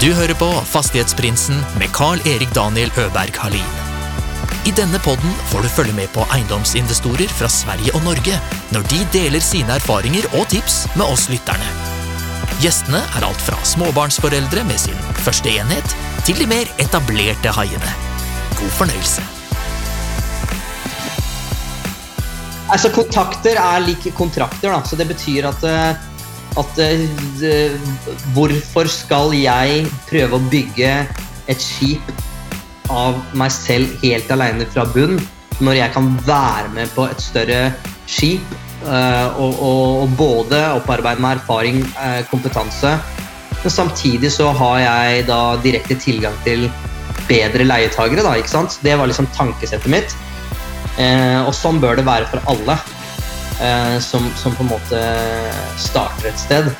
Du hører på Fastighetsprinsen med Carl-Erik Daniel Øberg Halin. I denne podden får du følge med på eiendomsinvestorer fra Sverige og Norge når de deler sine erfaringer og tips med oss lytterne. Gjestene er alt fra småbarnsforeldre med sin første enhet, til de mer etablerte haiene. God fornøyelse. Altså, kontakter er lik kontrakter, da. Så det betyr at, eh, at eh, Hvorfor skal jeg prøve å bygge et skip av meg selv helt alene fra bunn, når jeg kan være med på et større skip eh, og, og, og både opparbeide meg erfaring, kompetanse, men samtidig så har jeg da direkte tilgang til bedre leietagere, da, ikke sant? Det var liksom tankesettet mitt. Eh, og sånn bør det være for alle eh, som, som, på en måte starter et sted.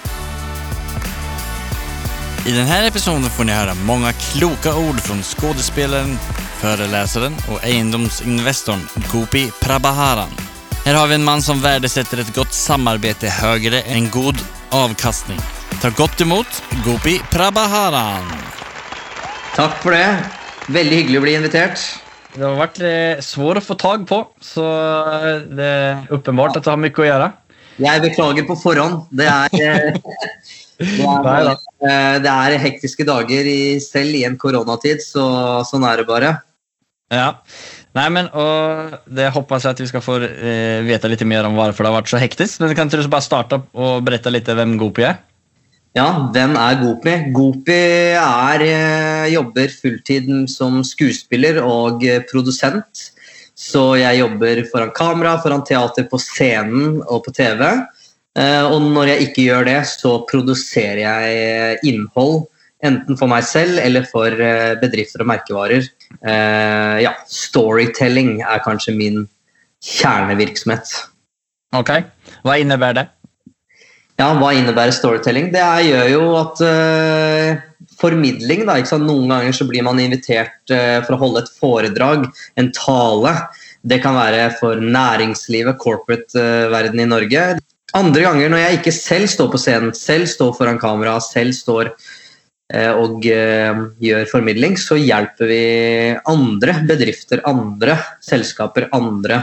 I denne episoden får ni høre mange kloke ord fra skuespilleren, foreleseren og eiendomsinvestoren Gopi Prabhaharan. Her har vi en mann som verdsetter et godt samarbeid høyere enn god avkastning. Ta godt imot Gopi Prabhaharan. Takk for det. Veldig hyggelig å bli invitert. Det har vært eh, svår å få tak på, så eh, det er åpenbart at du har mye å gjøre. Jeg beklager på forhånd. Det er, eh, det er, det er hektiske dager i, selv i en koronatid, så sånn er det bare. Ja. Nei, men og Det håper jeg at vi skal få eh, vite litt mer om hvorfor det har vært så hektisk. Men Kan du bare starte opp og berette litt hvem Gopi er? Ja, hvem er Gopi? Gopi er, eh, jobber fulltid som skuespiller og eh, produsent. Så jeg jobber foran kamera, foran teater, på scenen og på TV. Eh, og når jeg ikke gjør det, så produserer jeg innhold. Enten for meg selv eller for bedrifter og merkevarer. Ja, storytelling er kanskje min kjernevirksomhet. Ok, Hva innebærer det? Ja, Hva innebærer storytelling? Det er, gjør jo at uh, Formidling, da. Noen ganger så blir man invitert uh, for å holde et foredrag, en tale. Det kan være for næringslivet, corporate-verden uh, i Norge. Andre ganger når jeg ikke selv står på scenen, selv står foran kamera, selv står og gjør formidling, så hjelper vi andre bedrifter, andre selskaper, andre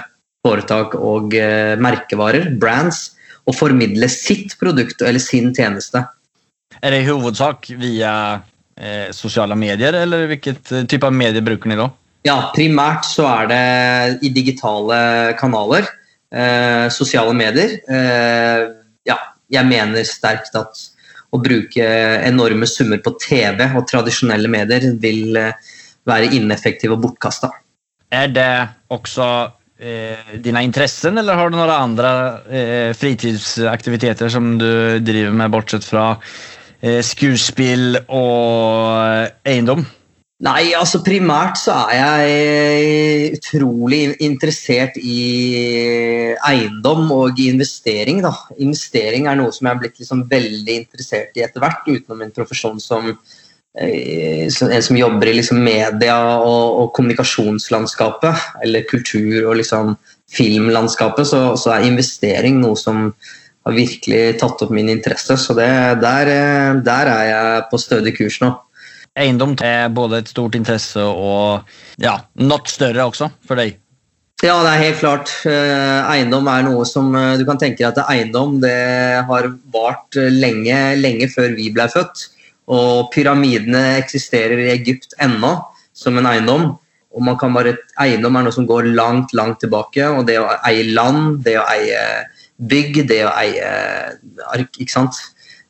foretak og merkevarer, brands, å formidle sitt produkt eller sin tjeneste. Er det i hovedsak via eh, sosiale medier, eller hvilket eh, type av medier bruker dere da? Ja, primært så er det i digitale kanaler. Eh, sosiale medier. Eh, ja, jeg mener sterkt at å bruke enorme summer på TV og tradisjonelle medier vil eh, være ineffektiv og bortkasta. Er det også eh, dina intressen, eller har du noen andre eh, fritidsaktiviteter som du driver med, bortsett fra eh, skuespill og eiendom? Nei, altså primært så er jeg utrolig interessert i eiendom og investering. da. Investering er noe som jeg har blitt liksom veldig interessert i etter hvert, utenom min profesjon som Eh, en som jobber i liksom media og, og, kommunikasjonslandskapet, eller kultur- og liksom filmlandskapet, så, så, er investering noe som har virkelig tatt opp min interesse. Så det, der, eh, der, er jeg på stødig kurs nå. Eiendom er både et stort interesse og ja, noe større også for deg? Ja, det er helt klart. Eh, eiendom er noe som du kan tenke deg at eiendom det har vart lenge, lenge før vi ble født. Og pyramidene eksisterer i Egypt ennå som en eiendom. Og man kan bare, Eiendom er noe som går langt, langt tilbake. Og det å eie land, det å eie bygg, det å eie ark ikke sant?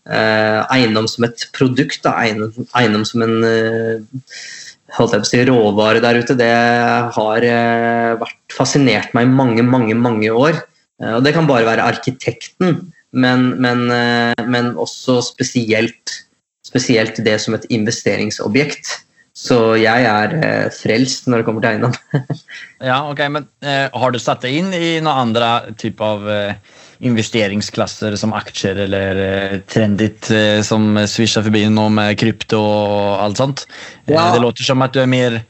Eh, eiendom som et produkt, da. Eiendom, eiendom som en eh, holdt jeg på å si, råvare der ute, det har eh, vært fascinert meg i mange, mange, mange år. Og det kan bare være arkitekten, men, men, men også spesielt spesielt det som et investeringsobjekt. Så jeg er eh, frelst når det kommer til eiendom. ja, ok, men eh, Har du satt deg inn i noen andre type av eh, investeringsklasser som aksjer eller eh, trendit eh, som svisjer forbi nå med krypto og alt sånt? Eh, ja. det låter som at du er mer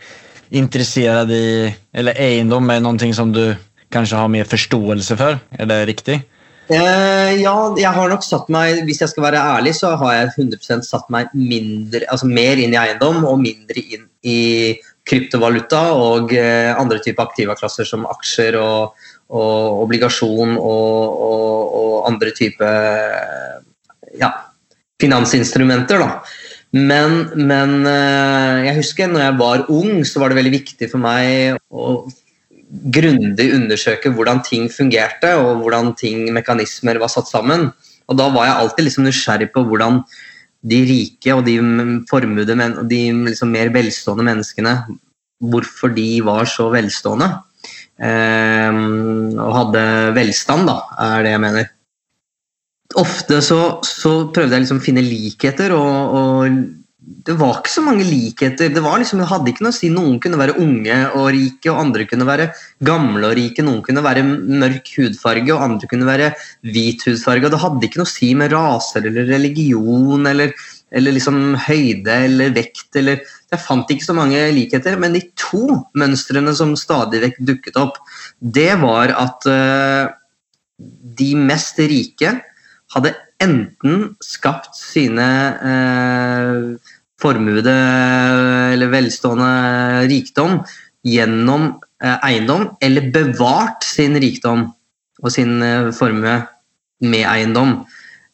interessert i Eller eiendom er noe som du kanskje har mer forståelse for? Er det riktig? Eh, ja, jeg har nok satt meg Hvis jeg skal være ærlig, så har jeg 100% satt meg mindre, altså mer inn i eiendom og mindre inn i kryptovaluta og eh, andre typer aktivaklasser som aksjer og, og obligasjon og, og, og, andre typer ja, finansinstrumenter. da. Men, men eh, jeg husker når jeg var ung, så var det veldig viktig for meg å grundig undersøke hvordan ting fungerte, og hvordan ting, mekanismer var satt sammen. Og da var jeg alltid liksom nysgjerrig på hvordan de rike og de formuede, de liksom mer velstående menneskene Hvorfor de var så velstående. Eh, og hadde velstand, da, er det jeg mener. Ofte så, så prøvde jeg liksom å finne likheter, og, og det var ikke så mange likheter. Det, liksom, hadde ikke noe å si. Noen kunne være unge og rike, og andre kunne være gamle og rike. Noen kunne være mørk hudfarge, og andre kunne være hvit hudfarge. og Det hadde ikke noe å si med raser eller religion eller, eller liksom høyde eller vekt. Eller, jeg fant ikke så mange likheter, men de to mønstrene som stadig vekk dukket opp, det var at uh, de mest rike hadde enten skapt sine uh, formuede eller velstående rikdom gjennom eh, eiendom, eller bevart sin rikdom og sin eh, formue med eiendom.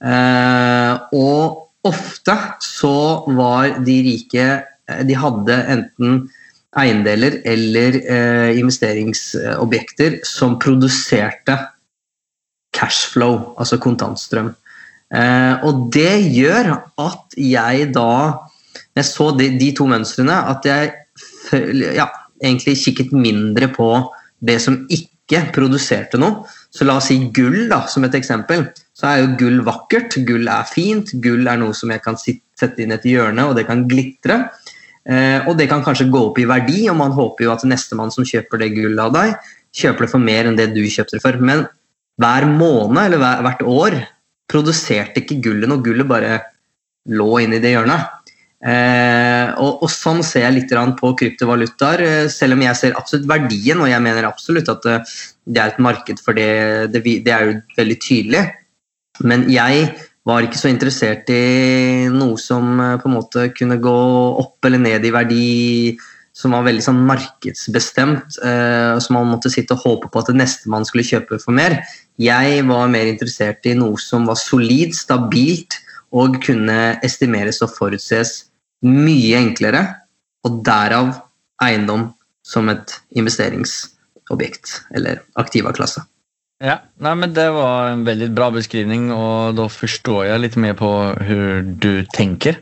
Eh, og ofte så var de rike De hadde enten eiendeler eller investeringsobjekter som produserte cashflow, altså kontantstrøm. og det gjør at jeg da jeg så de, de to mønstrene, at jeg ja, egentlig kikket mindre på det som ikke produserte noe. Så la oss si gull da, som et eksempel. Så er jo gull vakkert. Gull er fint. Gull er noe som jeg kan sette inn et hjørne, og det kan glitre. Eh, og det kan kanskje gå opp i verdi, og man håper jo at nestemann som kjøper det gullet av deg, kjøper det for mer enn det du kjøpte det for. Men hver måned eller hvert år produserte ikke gullet noe. Gullet bare lå inni det hjørnet. Eh, og, og, Sånn ser jeg litt på kryptovalutaer, eh, selv om jeg ser absolutt verdien. Og jeg mener absolutt at det, eh, det er et marked for det, det, det, er jo veldig tydelig. Men jeg var ikke så interessert i noe som eh, på en måte kunne gå opp eller ned i verdi, som var veldig sånn markedsbestemt, eh, som man måtte sitte og håpe på at det neste man skulle kjøpe for mer. Jeg var mer interessert i noe som var solid, stabilt og kunne estimeres og forutses mye enklere, og derav eiendom som et investeringsobjekt eller aktiva-klasse. Ja, nei, men Det var en veldig bra beskrivning og da forstår jeg litt mer på hvordan du tenker.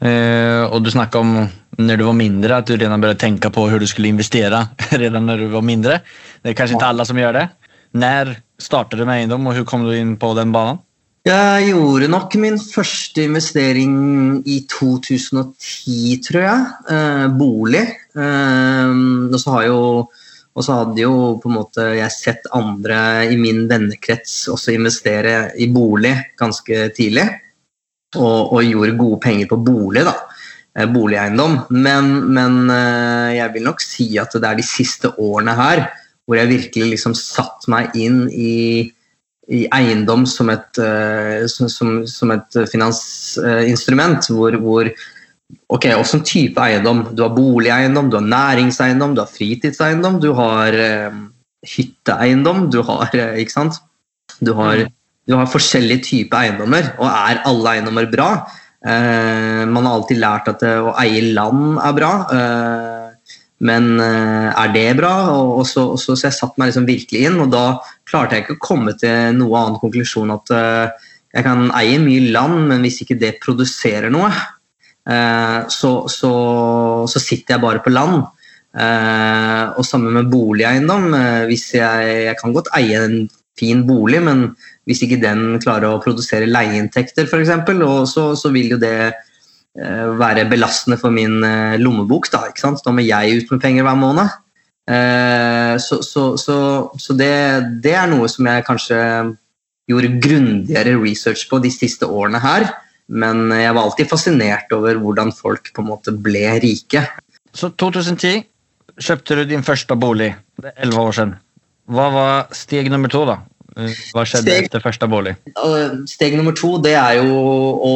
Eh, og Du snakket om når du var mindre, at du redan begynte tenke på hvordan du skulle investere redan når du var mindre. Det er kanskje ikke alle som gjør det. Når startet du med eiendom, og hvordan kom du inn på den banen? Jeg gjorde nok min første investering i 2010, tror jeg. Eh, bolig. Eh, og så har jo og så hadde jo på en måte jeg sett andre i min vennekrets også investere i bolig ganske tidlig. Og, og gjorde gode penger på bolig, da. Eh, boligeiendom. Men, men, eh, jeg vil nok si at det er de siste årene her hvor jeg virkelig liksom satt meg inn i i eiendom som et, uh, som, som et finansinstrument, hvor, hvor ok, Hvilken type eiendom? Du har boligeiendom, du har næringseiendom, du har fritidseiendom, du har uh, hytteeiendom, du har uh, Ikke sant? Du har, du har, forskjellige typer eiendommer, og er alle eiendommer bra? man har alltid lært at å eie land er bra. Men uh, er det bra? Og, og, så, og så, så, jeg satte meg liksom virkelig inn, og da klarte jeg ikke å komme til noe annen konklusjon at uh, jeg kan eie mye land, men hvis ikke det produserer noe, uh, så, så, så, sitter jeg bare på land. og sammen med boligeiendom. hvis jeg, jeg kan godt eie en fin bolig, men hvis ikke den klarer å produsere leieinntekter, f.eks., så, så vil jo det Eh, være belastende for min eh, lommebok. Da, ikke sant? Nå må jeg ut med penger hver måned. Eh, så, så, så, så det, det, er noe som jeg kanskje gjorde grundigere research på de siste årene her. Men jeg var alltid fascinert over hvordan folk på en måte ble rike. Så 2010 kjøpte du din første bolig. Det er 11 år siden. Hva var steg nummer to? da? Hva skjedde Steg- etter første bolig? Steg nummer to det er jo å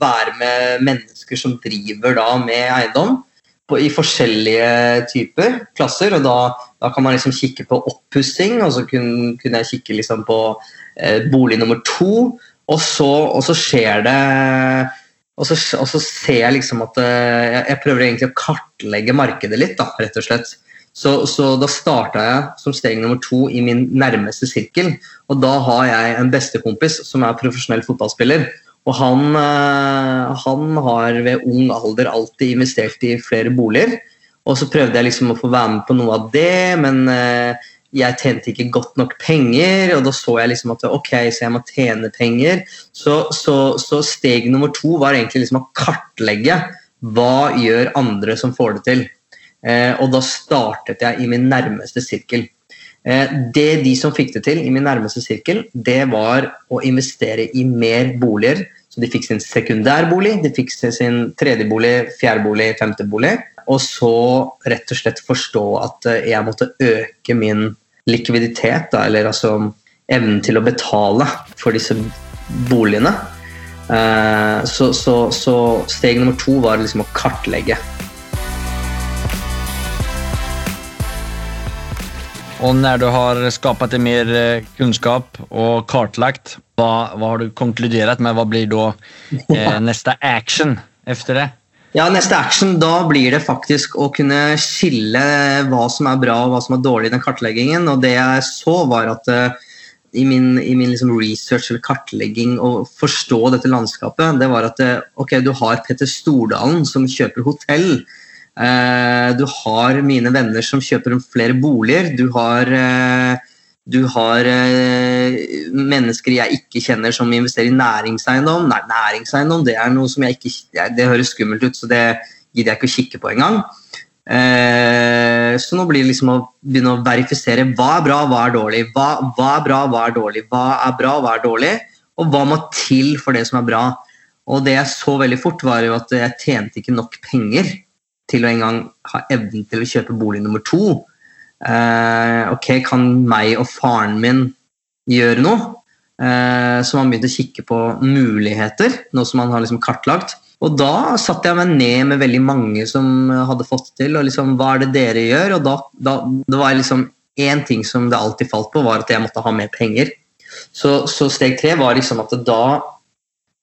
være med mennesker som driver da med eiendom på, i forskjellige typer klasser. og Da, da kan man liksom kikke på oppussing, og så kunne, kunne jeg kikke liksom på eh, bolig nummer to. Og så, og så skjer det og så, og så ser jeg liksom at eh, jeg, jeg prøver egentlig å kartlegge markedet litt, da, rett og slett. Så, så da starta jeg som steg nummer to i min nærmeste sirkel. Og da har jeg en bestekompis som er profesjonell fotballspiller. Og han, eh, han har ved ung alder alltid investert i flere boliger. Og så prøvde jeg liksom å få være med på noe av det, men eh, jeg tjente ikke godt nok penger. Og da så jeg liksom at ok, så jeg må tjene penger. Så, så, så steg nummer to var egentlig liksom å kartlegge hva gjør andre som får det til. Eh, og da startet jeg i min nærmeste sirkel. Eh, det de som fikk det til i min nærmeste sirkel, det var å investere i mer boliger. Så de fikk sin sekundærbolig, de fikk sin tredjebolig, fjerdebolig, femtebolig. Og så rett og slett forstå at eh, jeg måtte øke min likviditet, da, eller altså evnen til å betale for disse boligene. Så, så, så steg nummer to var liksom å kartlegge. Og når du har skapat deg mer eh, kunnskap og kartlagt, hva, hva har du konkludert med? Hva blir da eh, neste action etter det? Ja, Neste action da blir det faktisk å kunne skille hva som er bra og hva som er dårlig i den kartleggingen. Og det jeg så, var at uh, i min, i min liksom research eller kartlegging og forstå dette landskapet, det var at uh, ok, du har Petter Stordalen som kjøper hotell. Uh, du har mine venner som kjøper flere boliger. Du har du har eh, mennesker jeg ikke kjenner som investerer i næringseiendom. Nei, næringseiendom det er noe som jeg ikke Det høres skummelt ut, så det gidder jeg ikke å kikke på engang. Eh, så nå blir det liksom å begynne å verifisere hva er bra, hva er dårlig. Hva, hva er bra, hva er dårlig. Hva er bra, hva er dårlig. Og hva må til for det som er bra. Og det jeg så veldig fort, var jo at jeg tjente ikke nok penger til å engang ha evnen til å kjøpe bolig nummer to. Eh, ok, kan meg og faren min gjøre noe? Eh, så man begynte å kikke på muligheter, noe som man har liksom kartlagt. Og da satte jeg meg ned med veldig mange som hadde fått til. og liksom, Hva er det dere gjør? Og da, da det var liksom én ting som det alltid falt på, var at jeg måtte ha mer penger. Så, så steg tre var liksom at da,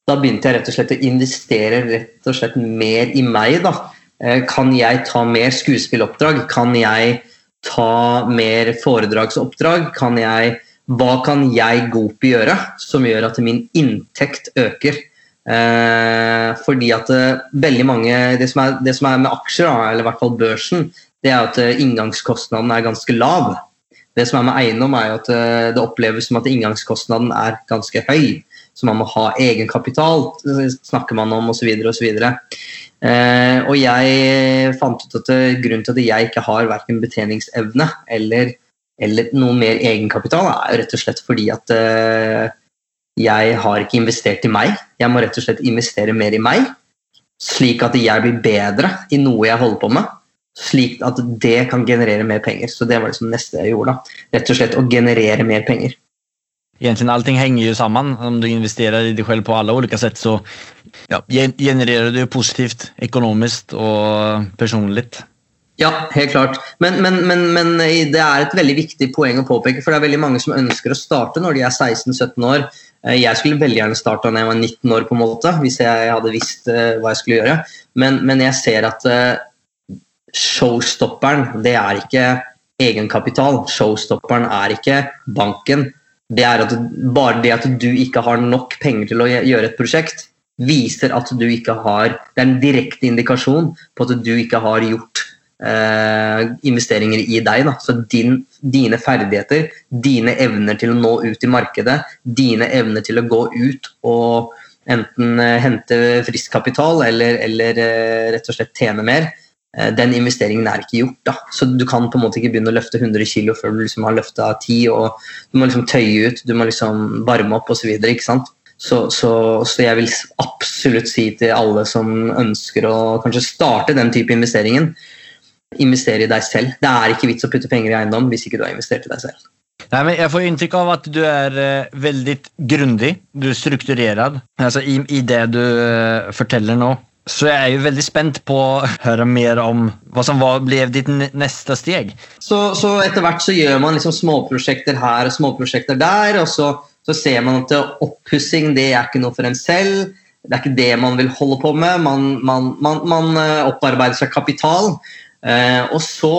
da begynte jeg rett og slett å investere rett og slett mer i meg. da. Eh, kan jeg ta mer skuespilloppdrag? Kan jeg ta mer foredragsoppdrag? Kan jeg, hva kan jeg Gopi gjøre som gjør at min inntekt øker? Eh, fordi at eh, veldig mange det som, er, det som, er, med aksjer, eller i hvert fall børsen, det er at eh, inngangskostnaden er ganske lav. Det som er med eiendom, er at det oppleves som at inngangskostnaden er ganske høy. Så man må ha egenkapital, snakker man om, osv. osv. Eh, og jeg fant ut at eh, grunnen til at jeg ikke har verken betjeningsevne eller, eller noe mer egenkapital, er jo rett og slett fordi at eh, jeg har ikke investert i meg. Jeg må rett og slett investere mer i meg, slik at jeg blir bedre i noe jeg holder på med. Slik at det kan generere mer penger. Så det var liksom neste jeg gjorde. da. Rett og slett å generere mer penger. Egentligen allting hänger ju samman. Om du investerar i dig själv på alla olika sätt så ja, gen- genererar du positivt ekonomiskt och personligt. Ja, helt klart. Men, men, men, men det er et veldig viktig poeng å påpeke, for det er veldig mange som ønsker å starte når de er 16-17 år. Eh, Jeg skulle veldig gjerne starta da jeg var 19 år, på en måte, hvis jeg hadde visst eh, hva jeg skulle gjøre. Men, men jeg ser at eh, showstopperen, det er ikke egenkapital. Showstopperen er ikke banken. Det er at bare det at du ikke har nok penger til å gjøre et prosjekt, viser at du ikke har Det er en direkte indikasjon på at du ikke har gjort eh, investeringer i deg. Da. Så din, dine ferdigheter, dine evner til å nå ut i markedet, dine evner til å gå ut og enten eh, hente frisk kapital eller, eller eh, rett og slett tjene mer, den investeringen er ikke gjort. Da. Så du kan på en måte ikke begynne å løfte 100 kg før du liksom har løfta 10, og du må liksom tøye ut, du må liksom varme opp osv. Så, så, så jeg vil absolutt si til alle som ønsker å kanskje starte den type investeringen, investere i deg selv. Det er ikke vits å putte penger i eiendom hvis ikke du har investert i deg selv. Nei, men Jeg får inntrykk av at du er uh, veldig grundig, du er strukturert altså, i, i det du uh, forteller nå. Så jeg er jo veldig spent på å høre mer om hva som var, ble ditt neste steg. Så, så etter hvert så gjør man liksom småprosjekter her og småprosjekter der, og så, så ser man at oppussing det er ikke noe for en selv. Det er ikke det man vil holde på med. Man, man, man, man eh, opparbeider seg kapital. Eh, og så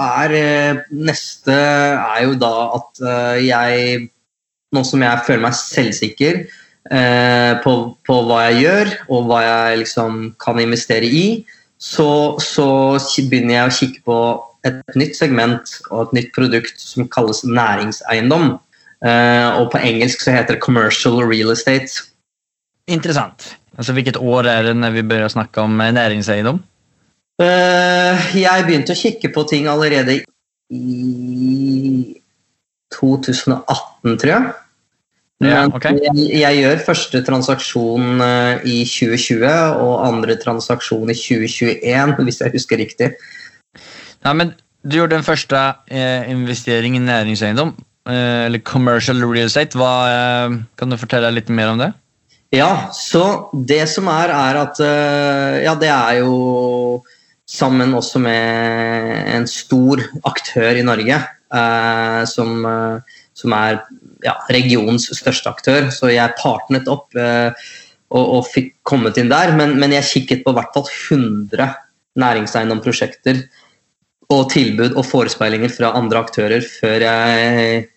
er eh, neste er jo da at eh, jeg Nå som jeg føler meg selvsikker på, på hva jeg gjør, og hva jeg liksom kan investere i, så, så begynner jeg å kikke på et nytt segment og et nytt produkt som kalles næringseiendom. Eh, og på engelsk så heter det commercial real estate. Interessant. Altså, hvilket år er det når vi begynner å snakke om eh, næringseiendom? Eh, jeg begynte å kikke på ting allerede i 2018, tror jeg. Ja, jeg, jeg gjør første transaksjon eh, i 2020 og andre transaksjon i 2021, hvis jeg husker riktig. Nei, men du gjorde den første eh, investering i næringseiendom, eh, eller commercial real estate. Hva, eh, kan du fortelle litt mer om det? Ja, så det som er, er at eh, Ja, det er jo sammen også med en stor aktør i Norge, eh, som, som er ja, regionens største aktør. Så jeg partnet opp eh, og, og fikk kommet inn der. Men, men jeg kikket på i hvert fall 100 næringseiendomsprosjekter og tilbud og forespeilinger fra andre aktører før jeg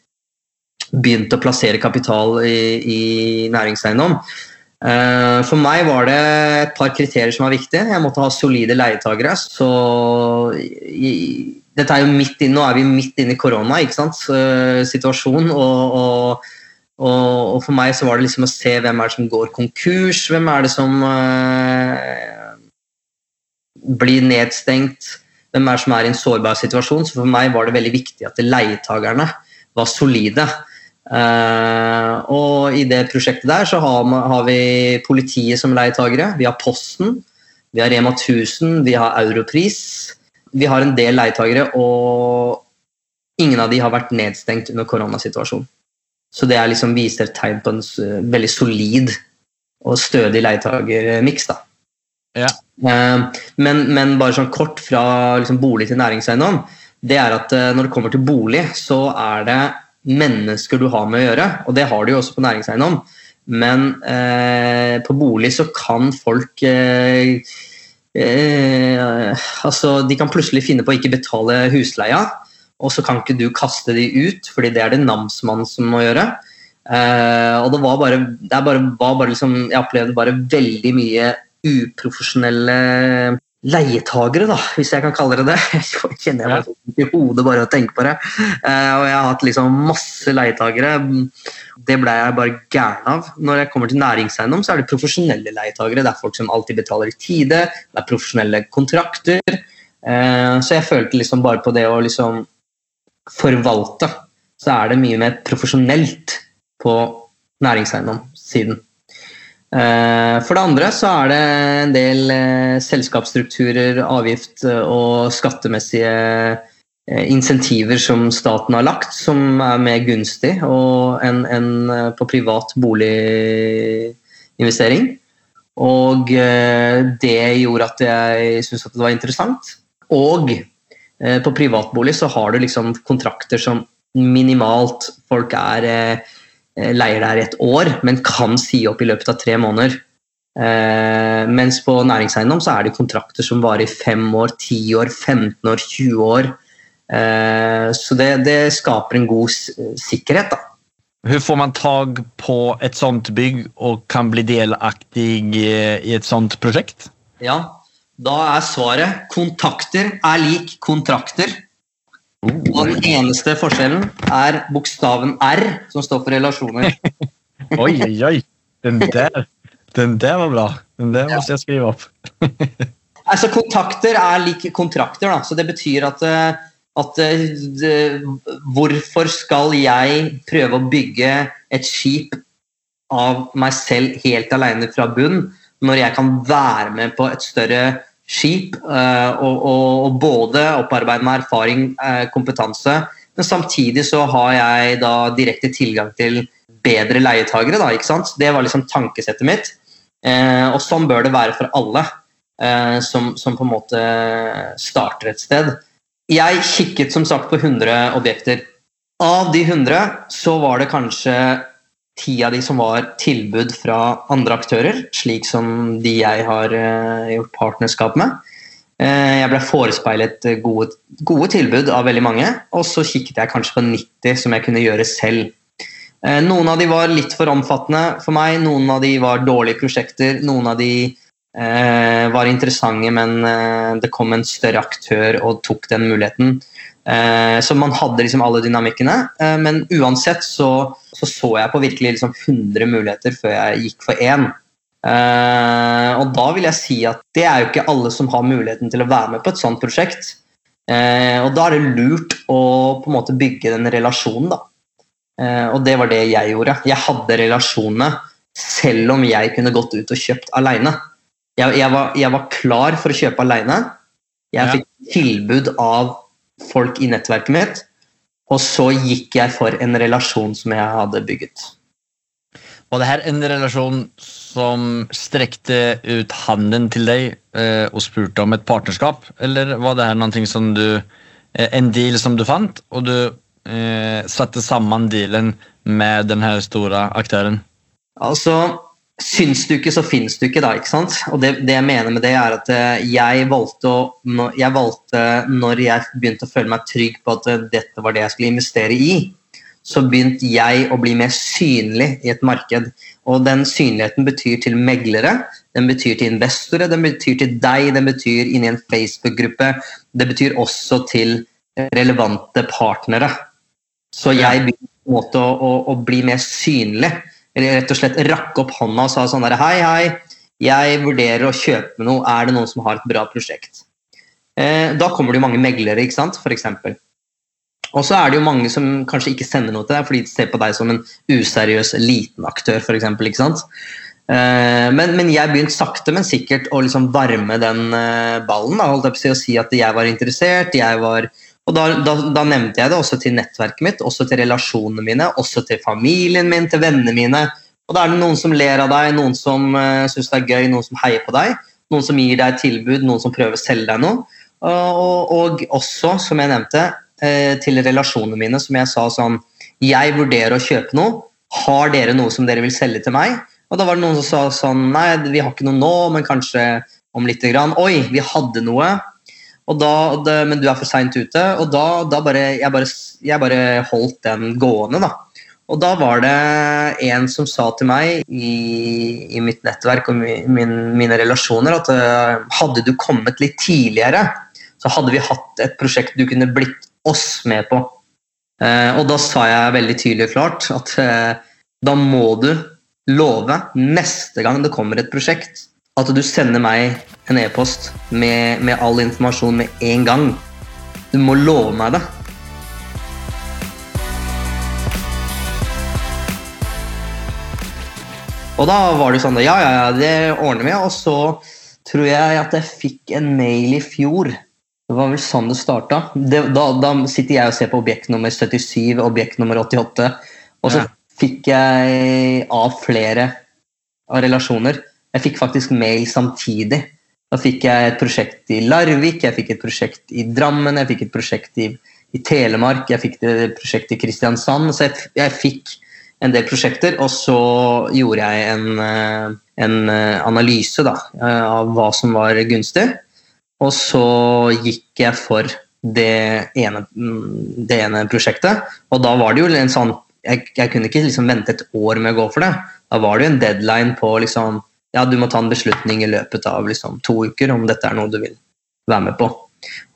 begynte å plassere kapital i, i næringseiendom. Eh, For meg var det et par kriterier som var viktige. Jeg måtte ha solide leietagere. Så dette er jo midt inn, Nå er vi midt inne i korona, ikke sant? situasjonen. Og, og, og, og for meg så var det liksom å se hvem er det som går konkurs, hvem er det som eh, blir nedstengt, hvem er det som er i en sårbar situasjon. Så for meg var det veldig viktig at leietagerne var solide. Eh, og i det prosjektet der så har, har vi politiet som leietagere, vi har Posten, vi har Rema 1000, vi har Europris. Vi har en del leietagere, og ingen av de har vært nedstengt under koronasituasjonen. Så det er liksom viser tegn på en veldig solid og stødig leietagermiks. Ja. Eh, men, men bare sånn kort fra liksom bolig til næringseiendom, det er at eh, når det kommer til bolig, så er det mennesker du har med å gjøre, og det har du jo også på næringseiendom. Men eh, på bolig så kan folk eh, eh, Altså, de kan plutselig finne på å ikke betale husleia, og så kan ikke du kaste de ut, fordi det er det namsmannen som må gjøre. Eh, og det var bare, det bare, var bare liksom, Jeg opplevde bare veldig mye uprofesjonelle leietagere, da, hvis jeg kan kalle det det. Jeg kjenner jeg meg i hodet bare å tenke på det. Eh, og jeg har hatt liksom masse leietagere. Det ble jeg bare gæren av. Når jeg kommer til næringseiendom, så er det profesjonelle leietagere. Det er folk som alltid betaler i tide. Det er profesjonelle kontrakter. Eh, så jeg følte liksom bare på det å liksom forvalte, så er det mye mer profesjonelt på næringseiendomssiden. Eh, For det andre så er det en del eh, selskapsstrukturer, avgift eh, og skattemessige insentiver som staten har lagt, som er mer gunstig enn eh, på privat boliginvestering. Og det gjorde at jeg syntes at det var interessant. Og på privatbolig så har du liksom kontrakter som minimalt folk er leier der i et år, men kan si opp i løpet av tre måneder. Eh, mens på næringseiendom så er det kontrakter som varer i fem år, ti år, 15 år, 20 år. Eh, så det, det skaper en god sikkerhet, da. Hvordan får man tag på et sånt bygg og kan bli delaktig eh, i et sånt prosjekt? Ja, da er svaret kontakter er lik kontrakter. Og den eneste forskjellen er bokstaven R, som står for relasjoner. Oi, oi, oi. Den der, den der var bra. Den der må jeg skrive opp. Altså, kontakter er lik kontrakter, da. Så det betyr at, eh, at eh, det- Hvorfor skal jeg prøve å bygge et skip av meg selv helt alene fra bunn, når jeg kan være med på et større skip eh, og, og, og både opparbeide meg erfaring, eh, kompetanse, Men samtidig så har jeg da direkte tilgang til bedre leietagere. Da, ikke sant? Det var liksom tankesettet mitt. Eh, og sånn bør det være for alle som, som, på en måte starter et sted. Jeg kikket som sagt på 100 objekter. Av de 100 så var det kanskje ti av de som var tilbud fra andre aktører, slik som de jeg har eh, gjort partnerskap med. Eh, jeg ble forespeilet gode, gode, tilbud av veldig mange, og så kikket jeg kanskje på 90 som jeg kunne gjøre selv. Eh, noen av de var litt for omfattende for meg, noen av de var dårlige prosjekter. Noen av de var interessante, men det kom en større aktør og tok den muligheten. Eh, så man hadde liksom alle dynamikkene. Eh, men uansett så, så, så jeg på virkelig liksom 100 muligheter før jeg gikk for én. og da vil jeg si at det er jo ikke alle som har muligheten til å være med på et sånt prosjekt. og da er det lurt å på en måte bygge den relasjonen, da. Eh, og det var det jeg gjorde. Jeg hadde relasjonene selv om jeg kunne gått ut og kjøpt alene. Jeg, jeg, var, jeg var, klar for å kjøpe alene. Jeg fikk tilbud av folk i nettverket mitt, og så gikk jeg for en relasjon som jeg hadde bygget. Var det her en relasjon som strekte ut handen til deg eh, og spurte om et partnerskap, eller var det her noe som du, eh, en deal som du fant, og du eh, satte sammen dealen med den her store aktøren? Altså, Syns du ikke, så fins du ikke, da. ikke sant? Og det, det, jeg mener med det, er at eh, jeg valgte, å, jeg valgte, når jeg begynte å føle meg trygg på at eh, dette var det jeg skulle investere i, så begynte jeg å bli mer synlig i et marked. Og den synligheten betyr til meglere, den betyr til investorer, den betyr til deg, den betyr inni en Facebook-gruppe. Det betyr også til relevante partnere. Så jeg begynte å, å, å, bli mer synlig. Rett og slett rakk opp hånda og sa sånn der Hei, hei, jeg vurderer å kjøpe noe. Er det noen som har et bra prosjekt? Eh, da kommer det jo mange meglere, ikke sant, f.eks. Og så er det jo mange som kanskje ikke sender noe til deg fordi de ser på deg som en useriøs liten aktør, f.eks. Ikke sant? Eh, men, men, jeg begynte sakte, men sikkert å liksom varme den eh, ballen. Da, holdt jeg på å si at jeg var interessert, jeg var og da, da, da, nevnte jeg det også til nettverket mitt, også til relasjonene mine, også til familien min, til vennene mine. Og da er det noen som ler av deg, noen som uh, syns det er gøy, noen som heier på deg. Noen som gir deg et tilbud, noen som prøver å selge deg noe. Og, og også, som jeg nevnte, uh, til relasjonene mine, som jeg sa sånn Jeg vurderer å kjøpe noe. Har dere noe som dere vil selge til meg? Og da var det noen som sa sånn Nei, vi har ikke noe nå, men kanskje om lite grann. Oi, vi hadde noe da, det, men du er for seint ute. Og da, da bare, jeg bare, jeg bare holdt den gående, da. Og da var det en som sa til meg i, i mitt nettverk og min, mine relasjoner at uh, hadde du kommet litt tidligere, så hadde vi hatt et prosjekt du kunne blitt oss med på. Eh, og da sa jeg veldig tydelig og klart at eh, da må du love neste gang det kommer et prosjekt, at du sender meg en e-post med, med, all informasjon med en gang. Du må love meg det. Og da var det sånn Ja, ja, ja, det ordner vi. Og så tror jeg at jeg fikk en mail i fjor. Det var vel sånn det starta. da, da, sitter jeg og ser på objekt nummer 77, objekt nummer 88. Og så ja. fikk jeg av flere av relasjoner jeg fikk faktisk mail samtidig. Da fikk jeg et prosjekt i Larvik, jeg fikk et prosjekt i Drammen, jeg fikk et prosjekt i, i Telemark, jeg fikk et prosjekt i Kristiansand. Så jeg, jeg, fikk en del prosjekter, og så gjorde jeg en, eh, en eh, analyse da, eh, av hva som var gunstig. Og så gikk jeg for det ene, mm, det ene prosjektet. Og da var det jo en sånn Jeg, jeg kunne ikke liksom vente et år med å gå for det. Da var det jo en deadline på liksom ja, du må ta en beslutning i løpet av liksom, to uker om dette er noe du vil være med på.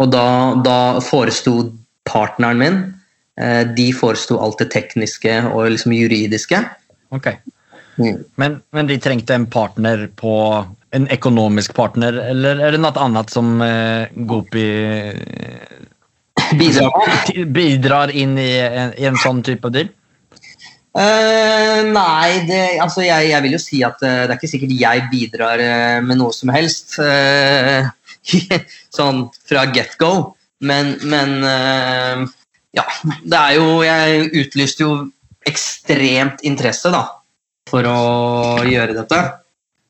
Og da, da foresto partneren min eh, De foresto alt det tekniske og liksom juridiske. Ok. Mm. Men, men, de trengte en partner på En økonomisk partner, eller er det noe annet som eh, Gopi bidrar, bidrar inn i en, i en sånn type deal? Uh, nei, det, altså jeg, jeg, vil jo si at uh, det er ikke sikkert jeg bidrar uh, med noe som helst. sånn fra get go. Men, men Ja, det er jo Jeg utlyste jo ekstremt interesse da, for å gjøre dette.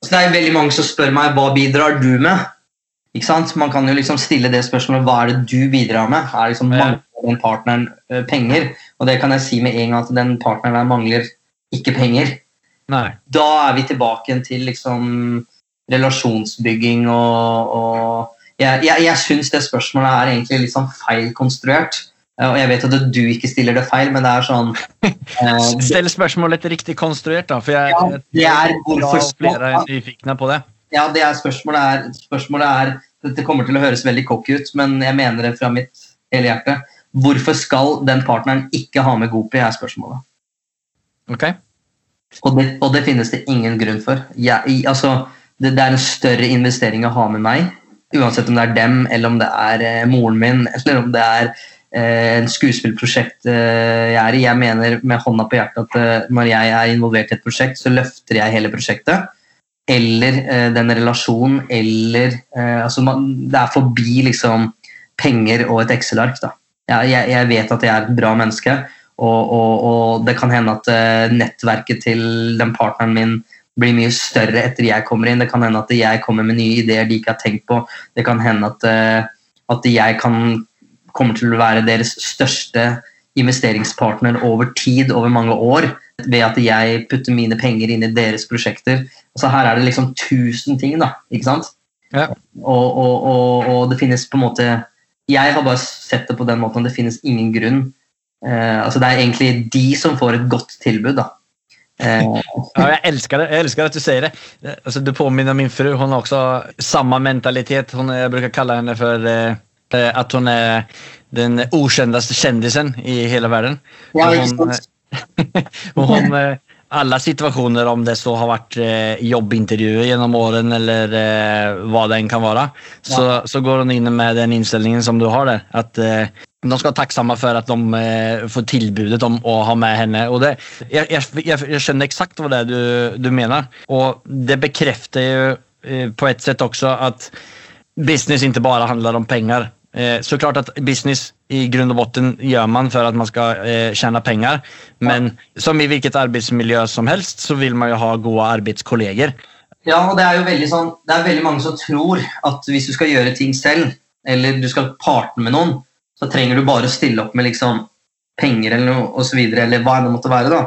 Så det er veldig mange som spør meg hva bidrar du med. Ikke sant? Man kan jo liksom stille det spørsmålet hva er det du bidrar med. Er liksom mangler den partneren eh, penger? Og det kan jeg si med en gang at den partneren der mangler ikke penger. Nei. Da er vi tilbake til liksom relasjonsbygging og, og Jeg, jeg, jeg syns det spørsmålet er egentlig litt sånn feilkonstruert. Eh, Og jeg vet at du ikke stiller det feil, men det er sånn uh, Still spørsmålet riktig konstruert, da. For jeg, Ja, det er hvorfor flere er nyfikne på det. Ja, det er spørsmålet er, spørsmålet er Dette kommer til å høres veldig cocky ut, men jeg mener det fra mitt hele hjerte. Hvorfor skal den partneren ikke ha med Gopi, er spørsmålet. Ok? Og det, og det finnes det ingen grunn for. Jeg, i- altså, det, det er en større investering å ha med meg, uansett om det er dem, eller om det er eh, moren min, eller om det er eh, en skuespillprosjekt eh, jeg er i. Jeg mener med hånda på hjertet at eh, når jeg er involvert i et prosjekt, så løfter jeg hele prosjektet. Eller eh, den relasjonen, eller eh, altså man, Det er forbi liksom penger og et Excel-ark. Jeg, jeg, jeg vet at jeg er et bra menneske, og, og, og det kan hende at eh, nettverket til den partneren min blir mye større etter jeg kommer inn. Det kan hende at jeg kommer med nye ideer de ikke har tenkt på. Det kan hende at, eh, at jeg kan, kommer til å være deres største investeringspartner over tid, over mange år, ved at jeg putter mine penger inn i deres prosjekter. Altså Her er det liksom tusen ting, da. ikke sant? Ja. Og, og, og, og det finnes på en måte Jeg har bare sett det på den måten. Det finnes ingen grunn. Eh, altså Det er egentlig de som får et godt tilbud, da. Eh, Ja, jeg elsker det. Jeg elsker at du sier det. Altså, du påminner min fru. Hun har også samme mentalitet. Hun, jeg bruker kalle henne for eh, eh, at hun er den okjenteste kjendisen i hele verden. ja, sant? og hun, eh, alle situasjoner, om det så har vært eh, jobbintervjuer gjennom årene eller eh, hva det enn kan være, så, så går hun inn med den innstillingen som du har der. At eh, de skal være takksomme for at de eh, får tilbudet om å ha med henne. Og det, jeg, jeg, jeg, skjønner eksakt hva det er du, du mener. Og det bekrefter jo eh, på et sett også at business ikke bare handler om penger. Eh, så klart at business i grunn og botten gjør man for at man skal eh, tjene penger. Men som i hvilket arbeidsmiljø som helst, så vil man jo ha gode arbeidskolleger. Ja, og det er jo veldig sånn Det er veldig mange som tror at hvis du skal gjøre ting selv, eller du skal partne med noen, så trenger du bare å stille opp med liksom penger eller og så videre, eller enn det måtte være. da.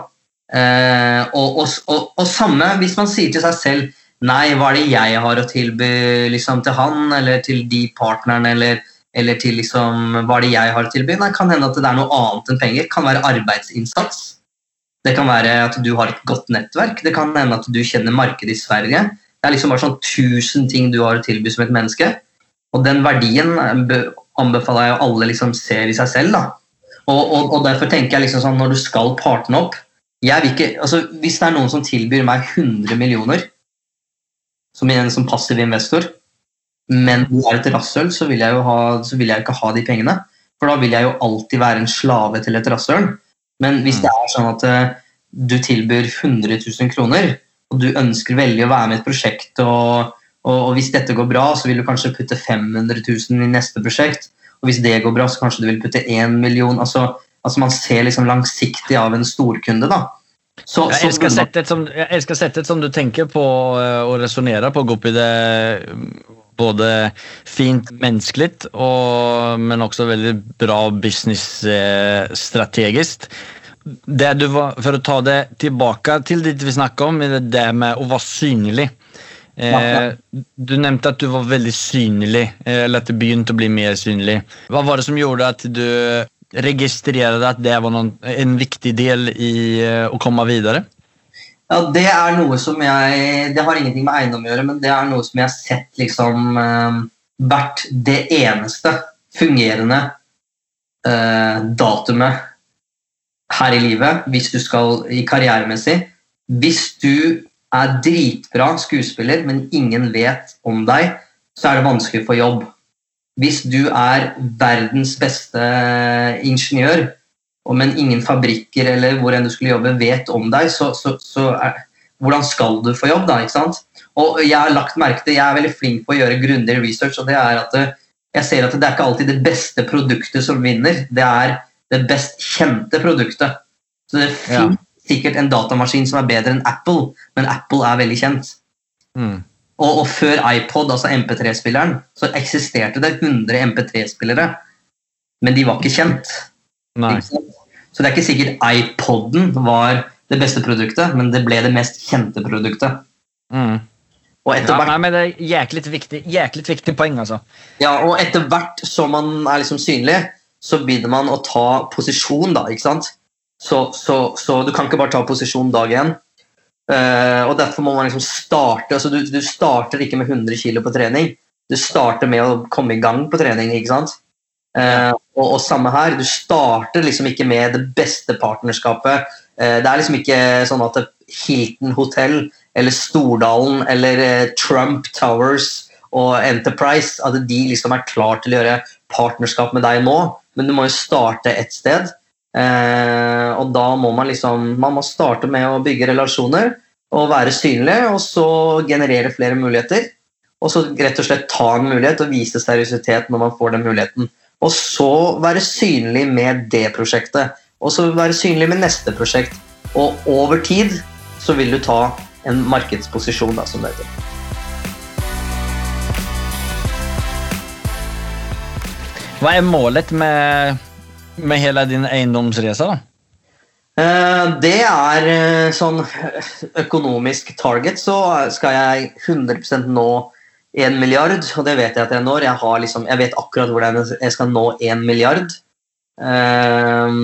Eh, og, og, og, og samme hvis man sier til seg selv Nei, hva er det jeg har å tilby liksom, til han eller til de partnerne, eller, eller til liksom, hva er det jeg har å tilby? Nei, kan hende at det er noe annet enn penger. Kan være arbeidsinnsats. Det kan være at du har et godt nettverk. Det kan hende at du kjenner markedet i Sverige. Det er liksom bare sånn tusen ting du har å tilby som et menneske. Og den verdien anbefaler jeg alle liksom ser i seg selv. da. Og, og, og derfor tenker jeg liksom sånn, når du skal partne opp ikke, altså Hvis det er noen som tilbyr meg 100 millioner som en som passiv investor, men du er et rasshøl, så, vil jeg jo ha, så vil jeg ikke ha de pengene. For da vil jeg jo alltid være en slave til et rasshøl. Men hvis Mm. det er sånn at eh, du tilbyr 100 000 kroner, og du ønsker veldig å være med i et prosjekt, og, og, og hvis dette går bra, så vil du kanskje putte 500 000 i neste prosjekt, og hvis det går bra, så kanskje du vil putte 1 million. Altså, altså Man ser liksom langsiktig av en storkunde. da. Så, Jeg så- elsker settet som, som du tenker på eh, og resonnerer på, Gopi. Det både fint menneskelig, og, men også veldig bra businessstrategisk. Det for å ta det tilbake til det vi snakket om, er det med å være synlig. Eh, du nevnte at du var veldig synlig, eh, eller at det begynte å bli mer synlig. Hva var det som gjorde at du registrerte at det var noen, en viktig del i eh, å komme videre? Ja, Det er noe som jeg Det har ingenting med eiendom å gjøre, men det er noe som jeg har sett liksom eh, vært det eneste fungerende eh, datumet her i livet hvis du skal i karrieremessig. Hvis du er dritbra skuespiller, men ingen vet om deg, så er det vanskelig å få jobb. Hvis du er verdens beste ingeniør, og men ingen fabrikker eller hvor enn du skulle jobbe, vet om deg, så, så, så er, hvordan skal du få jobb da? ikke sant? Og Jeg har lagt merke til, jeg er veldig flink på å gjøre grundig research, og det er at jeg ser at det er ikke alltid det beste produktet som vinner. Det er det best kjente produktet. Så det Ja. finnes sikkert en datamaskin som er bedre enn Apple, men Apple er veldig kjent. Mm. Og, og før iPod, altså MP3-spilleren, så eksisterte det 100 MP3-spillere, men de var ikke kjent. Så det er ikke sikkert iPoden var det beste produktet, men det ble det mest kjente produktet. Mm. Ja, nei, men det er jæklig viktig, jæklig viktig poeng, altså. Ja, og etter hvert som man er liksom synlig, så begynner man å ta posisjon, da, ikke sant? Så, så, så du kan ikke bare ta posisjon dag én. Uh, og derfor må man liksom starte altså du, du starter ikke med 100 kg på trening. Du starter med å komme i gang på trening, ikke sant? Eh, og, og samme her, du starter liksom ikke med det beste partnerskapet. Eh, det er liksom ikke sånn at Hilton hotell eller Stordalen eller eh, Trump Towers og Enterprise at de liksom er klar til å gjøre partnerskap med deg nå, men du må jo starte et sted. Eh, og da må man liksom man må starte med å bygge relasjoner og være synlig, og så generere flere muligheter. Og så rett og slett ta en mulighet og vise seriøsitet når man får den muligheten. Og så være synlig med det prosjektet. Og så være synlig med neste prosjekt. Og over tid så vil du ta en markedsposisjon, da, som det heter. Hva er målet med, med hele din eiendomsreise? da? Eh, Det er eh, sånn økonomisk target, så skal jeg 100% nå 1 milliard, og det vet jeg at jeg når. Jeg, liksom, jeg vet akkurat hvordan jeg skal nå 1 milliard. Eh,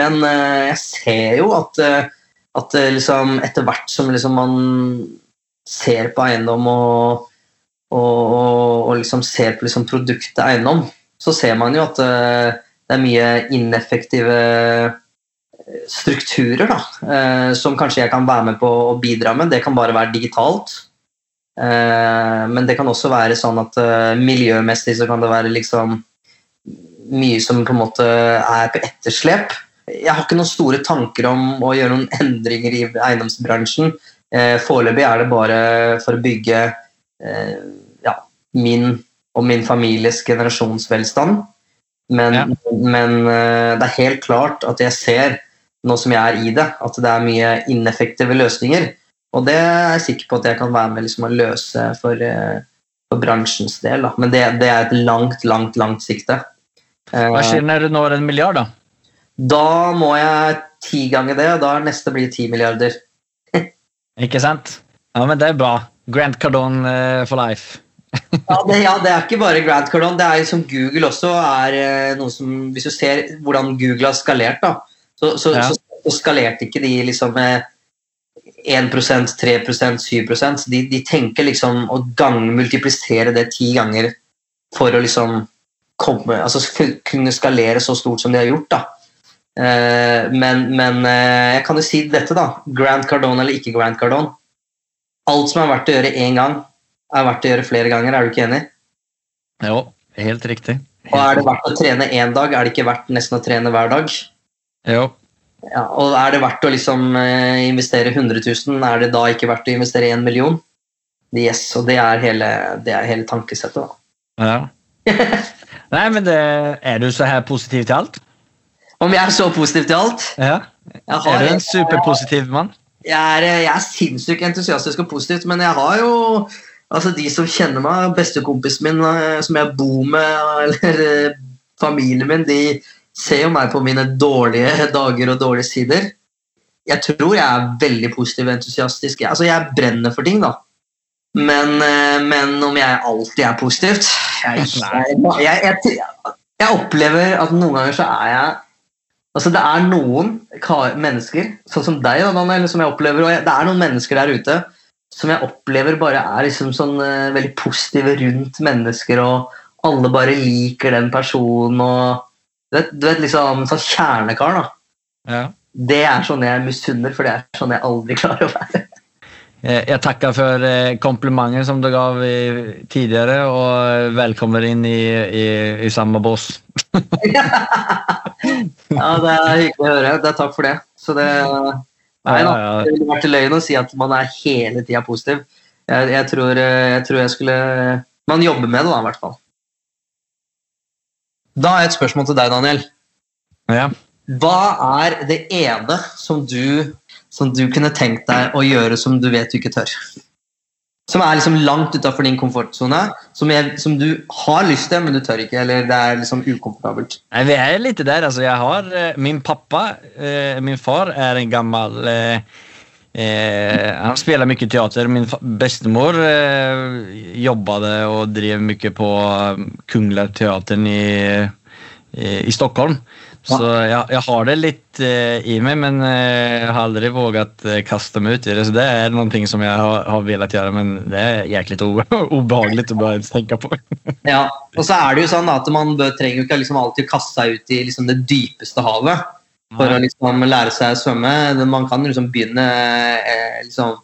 Men eh, jeg ser jo at, eh, at eh, liksom etter hvert som liksom man ser på eiendom og, og, og, liksom ser på liksom produktet eiendom, så ser man jo at det er mye ineffektive strukturer da, som kanskje jeg kan være med på å bidra med. Det kan bare være digitalt. Eh, men det kan også være sånn at eh, miljømessig så kan det være liksom mye som på en måte er på etterslep. Jeg har ikke noen store tanker om å gjøre noen endringer i eiendomsbransjen. Eh, Foreløpig er det bare for å bygge ja, min og min families generasjonsvelstand. Men, Ja. men det er helt klart at jeg ser, nå som jeg er i det, at det er mye ineffektive løsninger. Og det er jeg sikker på at jeg kan være med liksom, å løse for, eh, for bransjens del. Da. Men det, det er et langt, langt, langt sikte. Eh, Hva skjer når du når en milliard? da? Da må jeg ti ganger det, og da er neste blir ti milliarder. Ikke sant? Ja, men det er bra. Grant Cardone eh, for life. Ja det, ja, det er ikke bare Grant Cardone. Det er liksom Google også er noe som Hvis du ser hvordan Google har skalert, da, så, så, Ja. så, så skalerte ikke de liksom 1% 3% 7 de, de tenker liksom å gang, multiplisere det ti ganger for å liksom komme, altså kunne skalere så stort som de har gjort. da. Eh, men, men eh, jeg kan jo si dette, da. Grant Cardone eller ikke Grant Cardone. Alt som er verdt å gjøre én gang, er verdt å gjøre flere ganger. Er du ikke enig? Jo, helt riktig. Og er det verdt å trene én dag, er det ikke verdt nesten å trene hver dag. Jo. Ja, og er det verdt å liksom eh, investere 100 000, er det da ikke verdt å investere 1 million? Yes, og det er hele, det er hele tankesettet. da. Ja. Nei, men det, Er du så her positiv til alt? Om jeg er så positiv til alt? Ja. Har, Er du en superpositiv mann? jeg, er, jeg er sinnssykt entusiastisk og positivt, men jeg har jo altså De som kjenner meg, bestekompisen min eh, som jeg bor med, eller eh, familien min, de ser jo meg på mine dårlige dager og dårlige sider. Jeg tror jeg er veldig positiv og entusiastisk. Altså, jeg brenner for ting, da. Men, eh, men om jeg alltid er positivt jeg, jeg, jeg, jeg, opplever at noen ganger så er jeg Altså Det er noen mennesker, sånn som deg, da, Daniel, som jeg opplever, og det er noen mennesker der ute som jeg opplever bare er liksom sånn uh, veldig positive rundt mennesker, og alle bare liker den personen. og Du vet, du vet liksom sånn kjernekar, da. Ja. Det er sånn jeg misunner, for det er sånn jeg aldri klarer å være. Eh, Jeg takker for eh, komplimenten som du gav tidligere, og velkommen inn i, i, i samme bås. Ja, Det er hyggelig å høre. Det er takk for det. Så det Nei da. Det ville vært løgn å si at man er hele tida positiv. Jeg, jeg, tror, eh, jeg tror jeg skulle Man jobber med det, da, i hvert fall. Da har jeg et spørsmål til deg, Daniel. Ja. Hva er det ene som du, som du kunne tenkt deg å gjøre som du vet du ikke tør? Som er liksom langt utafor din komfortsone, som, som du har lyst til, men du tør ikke. Eller det er liksom ukomfortabelt. Nei, vi er litt der. Altså, jeg har, eh, min pappa, eh, min far, er en gammel Eh, eh, han spelar mycket teater. Min bestemor eh, jobbade och drev mycket på eh, Kungliga Teatern i, i, i Stockholm. Så jeg, jeg, har det litt eh, i meg, men eh, jeg har aldri våget eh, kaste meg ut i det. Så det er noen ting som jeg har, har villet gjøre, men det er jæklig ubehagelig å bare tenke på. Ja, og så er det jo sånn at Man trenger ikke liksom alltid kaste seg ut i liksom det dypeste havet for å liksom lære seg å svømme. Man kan liksom begynne eh, liksom,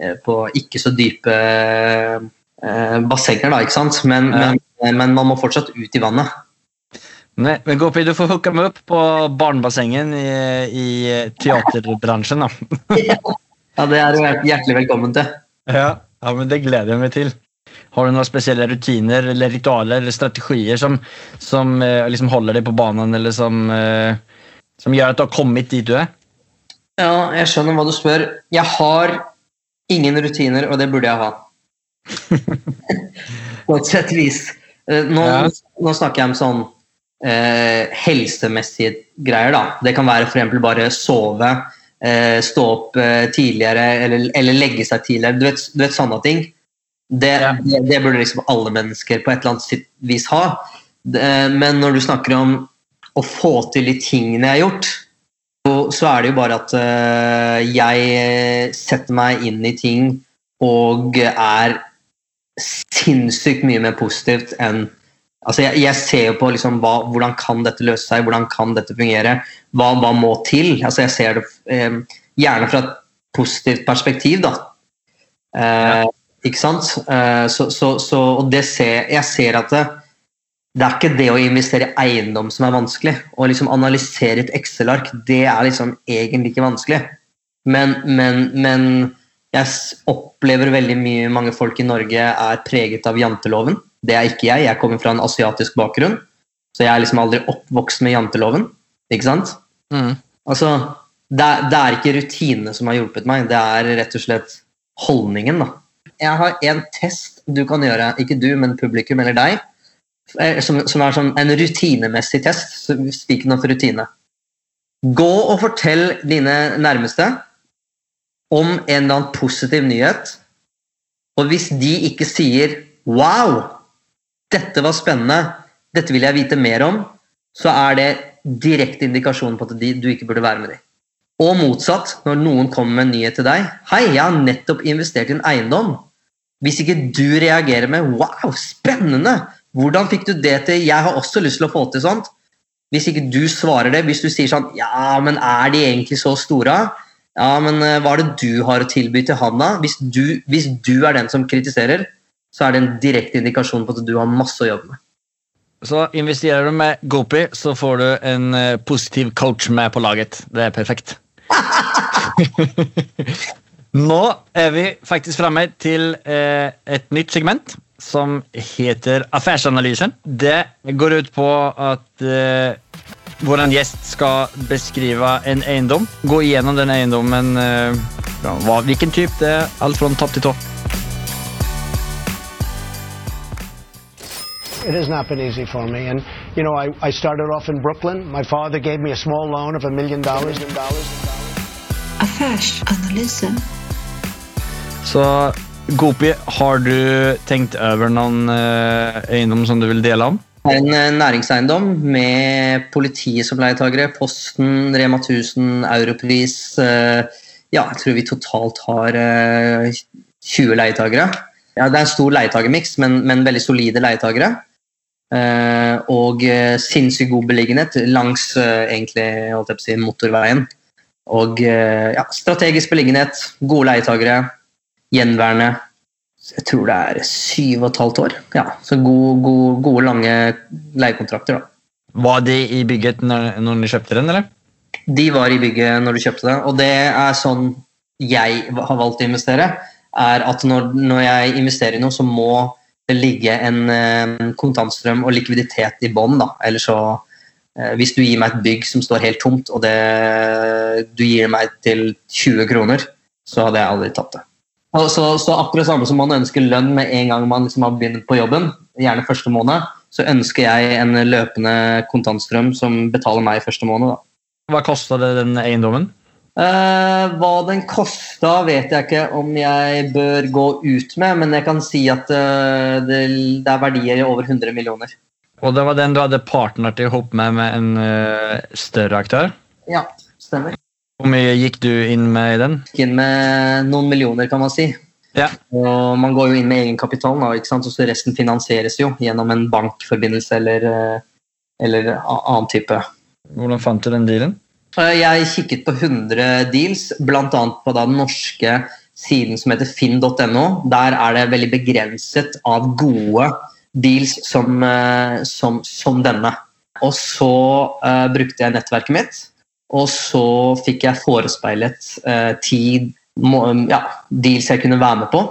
eh, på ikke så dype eh, bassenger, da, ikke sant? Men, Ja. men, men man må fortsatt ut i vannet. Men Gopi, du får hooka meg opp på barnebassengen i, i teaterbransjen, da. Ja, Det er du hjert- hjertelig velkommen til. Ja. ja, men det gleder jeg meg til. Har du noen spesielle rutiner eller ritualer eller strategier som, som eh, liksom holder deg på banen, eller som, eh, som gjør at du har kommet dit du er? Ja, jeg skjønner hva du spør. Jeg har ingen rutiner, og det burde jeg ha. På et sett vis. Eh, Nå, Ja. nå snakker jeg om sånn eh, helsemessige greier. da. Det kan være f.eks. bare sove, eh, stå opp eh, tidligere eller, eller legge seg tidligere. Du vet, du vet sånne ting. Det, Ja. det, det burde liksom alle mennesker på et eller annet vis ha. Det- Men når du snakker om å få til de tingene jeg har gjort, så- så er det jo bare at eh, jeg setter meg inn i ting og er sinnssykt mye mer positivt enn Altså jeg, jeg ser jo på liksom hva, hvordan kan dette løse seg, hvordan kan dette fungere, hva, hva må til? Altså jeg ser det eh, gjerne fra et positivt perspektiv, da. Eh, Ikke sant? Eh, så, så, så, og det ser, jeg ser at det, det er ikke det å investere i eiendom som er vanskelig. Å liksom analysere et Excel-ark, det er liksom egentlig ikke vanskelig. Men, men, men jeg opplever veldig mye mange folk i Norge er preget av janteloven. Det er ikke jeg. Jeg kommer fra en asiatisk bakgrunn. Så jeg er liksom aldri oppvokst med janteloven. Ikke sant? Altså, det er, det er ikke rutinene som har hjulpet meg, det er rett og slett holdningen. da. Jeg har en test du kan gjøre, ikke du, men publikum eller deg, som, som er sånn en rutinemessig test. Speaking of rutine. Gå og fortell dine nærmeste om en eller annen positiv nyhet, og hvis de ikke sier 'wow', dette var spennende, dette vil jeg vite mer om, så er det direkte indikasjon på at du ikke burde være med dem. Og motsatt, når noen kommer med en nyhet til deg 'Hei, jeg har nettopp investert i en eiendom'. Hvis ikke du reagerer med 'wow, spennende', hvordan fikk du det til, jeg har også lyst til å få til sånt. Hvis ikke du svarer det, hvis du sier sånn 'ja, men er de egentlig så store'? Ja, men eh, hva er det du har å tilby til han, da? Hvis du, hvis du er den som kritiserer, så er det en direkte indikasjon på at du har masse å jobbe med. Så investerer du med Gopi så får du en eh, positiv coach med på laget. Det er perfekt. Nå er vi faktisk framme til eh, et nytt segment som heter Affärsanalysen. Det går ut på at eh, vår gjest skal beskrive en eiendom. Gå igjennom den eiendommen. Eh, hva, hvilken type det er. Alt fra topp til topp. It has not been easy for me. And, you know, I, I started off in Brooklyn. My father gave me a small loan of a million dollars. Affärsanalysen. Så Gopi, har du tenkt over noen eh, eiendom som du vil dele om? En eh, næringseiendom med politiet som leietagere, Posten, Rema 1000, Europris. eh, Ja, jeg tror vi totalt har eh, 20 leietagere. Ja, det er en stor leietagermiks, men, men veldig solide leietagere. Og sinnssykt god beliggenhet langs egentlig, si, motorveien. Og ja, strategisk beliggenhet, gode leietagere, gjenværende. Jeg tror det er syv og et halvt år. Ja, så gode, gode, gode lange leiekontrakter. da. Var de i bygget når, når du kjøpte den, eller? De var i bygget når du kjøpte den. og det er sånn jeg har valgt å investere. er at når, når jeg investerer i noe, så må det ligge en eh, kontantstrøm og likviditet i bånn. da. Eller så Eh, Hvis du gir meg et bygg som står helt tomt, og det, du gir meg til 20 kroner, så hadde jeg aldri tatt det. Så, så akkurat samme som man ønsker lønn med en gang man liksom har begynt på jobben, gjerne første måned, så ønsker jeg en løpende kontantstrøm som betaler meg første måned. Da. Hva kosta det den eiendommen? Eh, hva den kosta, vet jeg ikke om jeg bør gå ut med, men jeg kan si at uh, det, det er verdier i over 100 millioner. Og det var den du hadde partnert ihop med med en uh, større aktør? Ja, stemmer. Hvor mye gikk du inn med i den? Gikk inn med noen millioner, kan man si. Ja. Og man går jo inn med egenkapital, da, ikke sant? og så resten finansieres jo gjennom en bankforbindelse eller, eh, eller annen type. Hvordan fant du den dealen? Eh, Jeg kikket på 100 deals, bl.a. på den norske siden som heter finn.no. Der er det veldig begrenset av gode deals som, eh, som, som denne. Og så uh, brukte jeg nettverket mitt, og så fikk jeg forespeilet eh, ti må- ja, deals jeg kunne være med på.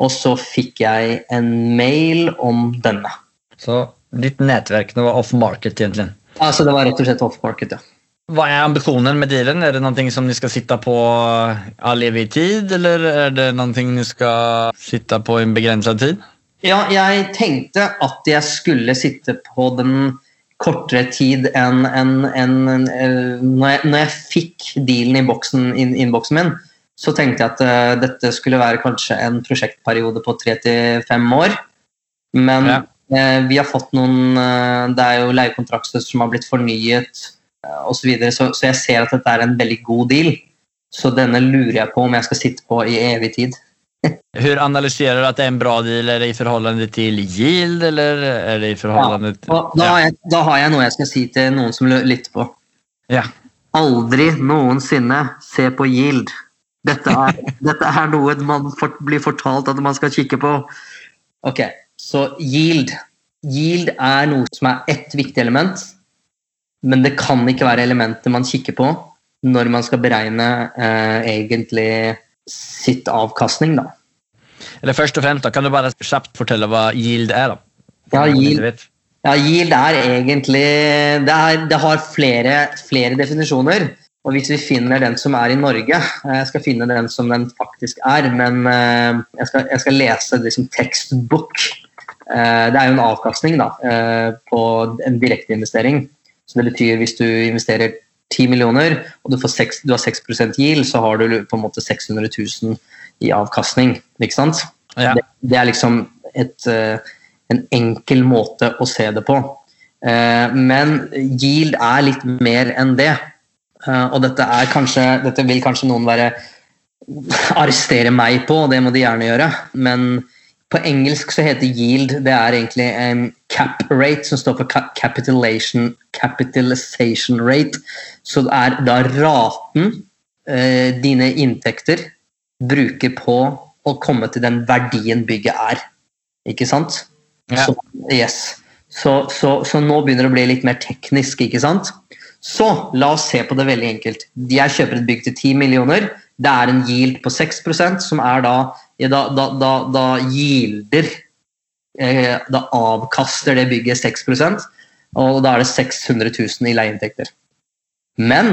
Og så fikk jeg en mail om denne. Så ditt nettverk nå var off market, egentlig. Altså Det var rett og slett off-market, ja. Hva er ambisjonen med dealen? Er det noe som ni skal sitte på all evig tid, eller er det noe ni skal sitte på i en begrenset tid? Ja, jeg tenkte at jeg skulle sitte på den kortere tid enn en, en, eh, når, jeg, når jeg fikk dealen i boksen, inn, innboksen min, så tenkte jeg at uh, dette skulle være kanskje en prosjektperiode på tre til fem år. Men Ja. uh, vi har fått noen uh, Det er jo leiekontrakter som har blitt fornyet uh, osv., så, videre, så så jeg ser at dette er en veldig god deal. Så denne lurer jeg på om jeg skal sitte på i evig tid. Hur analyserer du at det er en bra deal? Er det i forhold til yield, eller er det i forhold til Ja, da, har jeg, da har jeg noe jeg skal si til noen som lytter på. Ja. Aldri noensinne se på yield. Dette er, dette er noe man fort, blir fortalt at man skal kikke på. Ok, så yield. Yield er noe som er ett viktig element, men det kan ikke være elementet man kikker på når man skal beregne eh, egentlig sitt avkastning. da. Eller først og fremst, da, kan du bare kjapt fortelle hva yield er? da? Ja, yield- Ja, yield er egentlig Det, er, det har flere, flere definisjoner. Og hvis vi finner den som er i Norge eh, Jeg skal finne den som den faktisk er, men eh, jeg skal, jeg skal lese liksom som tekstbok. Det er jo en avkastning da, eh, på en direkteinvestering. Så det betyr hvis du investerer 10 millioner og du, får 6, du har 6% yield, så har du på en måte 600 000 i avkastning. Ikke sant? Ja. Det, det er liksom et, eh, en enkel måte å se det på. Eh, Men yield er litt mer enn det. Eh, Og dette, kanskje, dette vil kanskje noen være arrestere meg på, og det må de gjerne gjøre. Men på engelsk så heter yield det er egentlig um, cap rate, som står for capitalization, capitalization rate. Så det er da raten uh, dine inntekter bruker på å komme til den verdien bygget er. Ikke sant? Ja. Så, yes. så, så, så nå begynner det å bli litt mer teknisk, ikke sant? Så la oss se på det veldig enkelt. Jeg kjøper et bygg til 10 millioner. Det er en yield på 6% som er da Da, da, da, da yielder eh, Da avkaster det bygget 6% og da er det 600 000 i leieinntekter. Men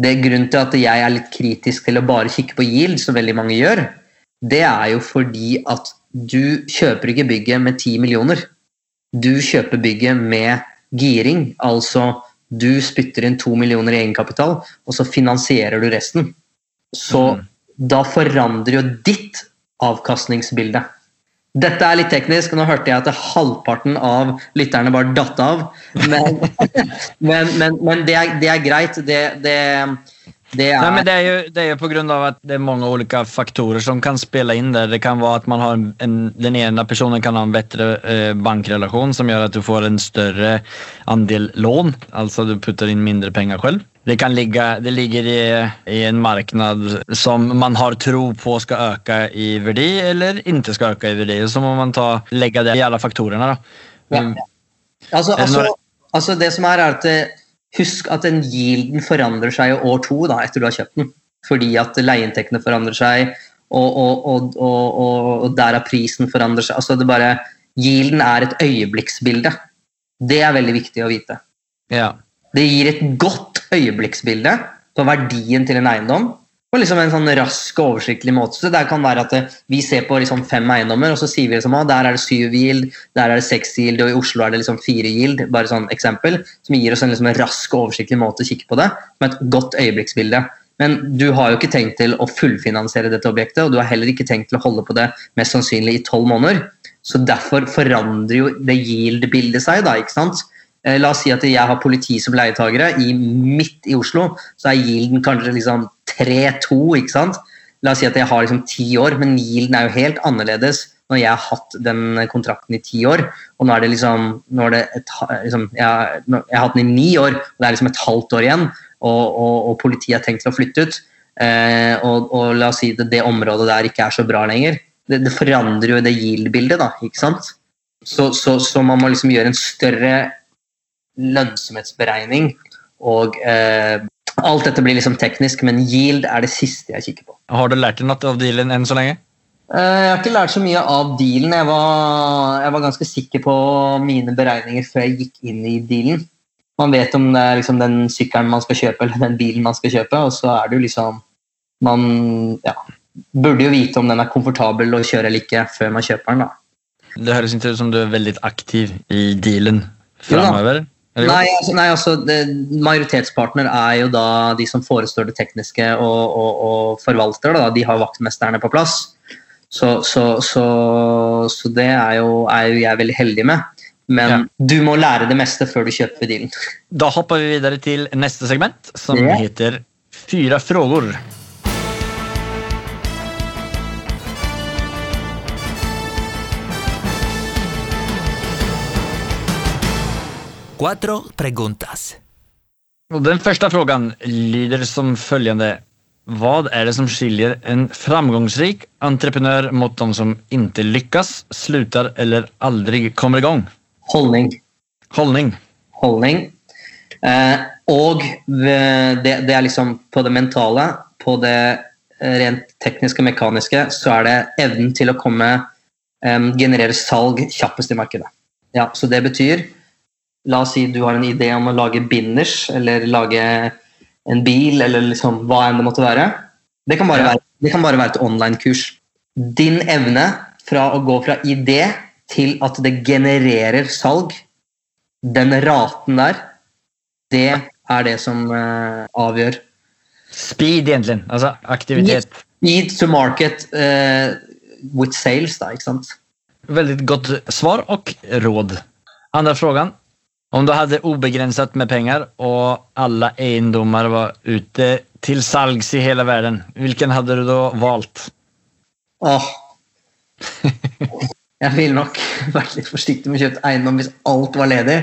det er grunnen til at jeg er litt kritisk til å bare kikke på yield, som veldig mange gjør, det er jo fordi at du kjøper ikke bygget med 10 millioner. Du kjøper bygget med giring, altså du spytter inn 2 millioner i egenkapital, og så finansierer du resten. Så Mm. da forandrer jo ditt avkastningsbilde. Dette er litt teknisk, nå hørte jeg at halvparten av lytterne bare datt av. Men, men, men, men det, er, det er greit. Det, det, det er Nei, men det, er, jo, det er jo på grunn av at det er mange ulike faktorer som kan spela inn der. Det kan være at man har en, en, den ene personen kan ha en bedre eh, bankrelasjon som gjør at du får en større andel lån, Altså du putter inn mindre penger selv. Det kan ligge, det ligger i, i en marknad som man har tro på skal øke i verdi, eller ikke skal øke i verdi. Så må man ta, legge det i alle faktorene. Da. Ja. Altså, det altså, altså det som er, er at det, Husk at den yielden forandrer seg i år to da, etter du har kjøpt den. Fordi at leieinntektene forandrer seg, og, og, og, og, derav prisen forandrer seg. Altså det bare, Yielden er et øyeblikksbilde. Det er veldig viktig å vite. Ja. Det gir et godt øyeblikksbilde på verdien til en eiendom. På liksom en sånn rask og oversiktlig måte. Så det kan være at det, Vi ser på liksom fem eiendommer, og så sier vi liksom, at der er det syv yield, der er det seks yield, og i Oslo er det liksom fire yield. bare sånn eksempel, Som gir oss en liksom rask og oversiktlig måte å kikke på det. Med et godt øyeblikksbilde. Men du har jo ikke tenkt til å fullfinansiere dette objektet, og du har heller ikke tenkt til å holde på det mest sannsynlig i tolv måneder. Så derfor forandrer jo det yield-bildet seg. da, ikke sant? Eh, La oss si at jeg har politi som leietagere i, midt i Oslo. Så er yielden kanskje liksom 3-2. ikke sant? La oss si at jeg har liksom ti år, men yielden er jo helt annerledes når jeg har hatt den kontrakten i ti år. Og nå er det liksom, er det et, liksom jeg, har- jeg har hatt den i ni år, og det er liksom et halvt år igjen. Og, og, og politiet har tenkt til å flytte ut. Eh, og, og la oss si at det området der ikke er så bra lenger. Det, det forandrer jo det yield-bildet, da. ikke sant? Så, så, så man må liksom gjøre en større lønnsomhetsberegning. Og eh, alt dette blir liksom teknisk, men yield er det siste jeg kikker på. Har du lært deg noe av dealen enn så lenge? Eh, jeg har ikke lært så mye av dealen. Jeg var, jeg var ganske sikker på mine beregninger før jeg gikk inn i dealen. Man vet om det er liksom den sykkelen man skal kjøpe, eller den bilen man skal kjøpe, og så er det jo liksom Man ja, burde jo vite om den er komfortabel å kjøre eller ikke før man kjøper den. da. Det høres ut som du er veldig aktiv i dealen Jo da. Nei, altså, nei, altså det, Majoritetspartner er jo da de som forestår det tekniske og, og, og forvalter. Da. De har vaktmesterne på plass. Så, så, så, så det er jo, er jo jeg veldig heldig med. Men Ja. du må lære det meste før du kjøper dealen. Da hopper vi videre til neste segment, som Ja. heter Fyra frågor. Cuatro preguntas. Den första frågan lyder som följande. Vad är det som skiljer en framgångsrik entreprenör mot de som inte lyckas, slutar eller aldrig kommer igång? Holdning. Hållning. Holdning. Eh, og det, det er liksom på det mentale, på det eh, rent tekniske, mekaniske, så er det evnen til å komme eh, generere salg kjappest i markedet. Ja, så det betyr La oss si du har en idé om å lage binders, eller lage en bil, eller liksom hva enn det måtte være. Det kan bare være, det kan bare være et online-kurs. Din evne fra å gå fra idé til at det genererer salg, den raten der, det er det som uh, avgjør. Speed egentlig. Altså aktivitet. Speed to market uh, with sales, da, ikke sant? Veldig godt svar og råd. Andra frågan. Om du hadde ubegrenset med penger og alle eiendommer var ute til salgs i hele verden, hvilken hadde du da valgt? Åh. Jeg ville nok vært litt forsiktig med å kjøpe eiendom hvis alt var ledig.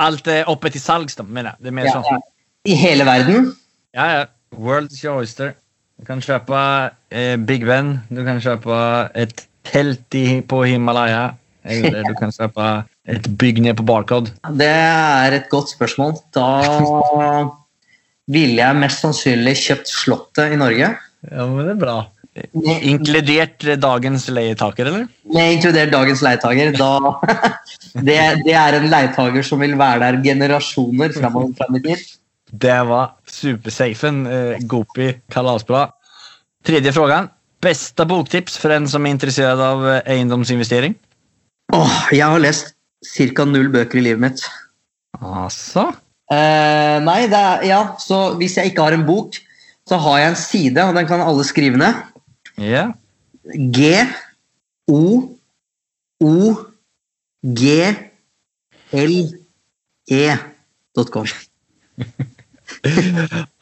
Alt er oppe til salgs da, mener jeg. Det er mer. Ja, I hele verden. Ja, ja. World's your oyster. Du kan kjøpe eh, Big Ben, du kan kjøpe et telt på Himalaya, eller du kan köpa ett bygg ned på Barcode. Det er et godt spørsmål. Da ville jeg mest sannsynlig kjøpt Slottet i Norge. Ja, men det er bra. Inkludert eh, dagens leietaker, eller? Med inkludert dagens leietaker. Da, det, det er en leietaker som vil være der generasjoner framover Frem i tid. Det var supersafen. Eh, Gopi, kalasbra. Tredje spørsmål. Beste boktips for en som er interessert av eiendomsinvestering? egendomsinvestering? Åh, jeg har lest ca. null bøker i livet mitt. Altså? Eh, nei, det er, ja, så hvis jeg ikke har en bok, så har jeg en side, og den kan alle skrive ned. Ja. G O O G L E.com.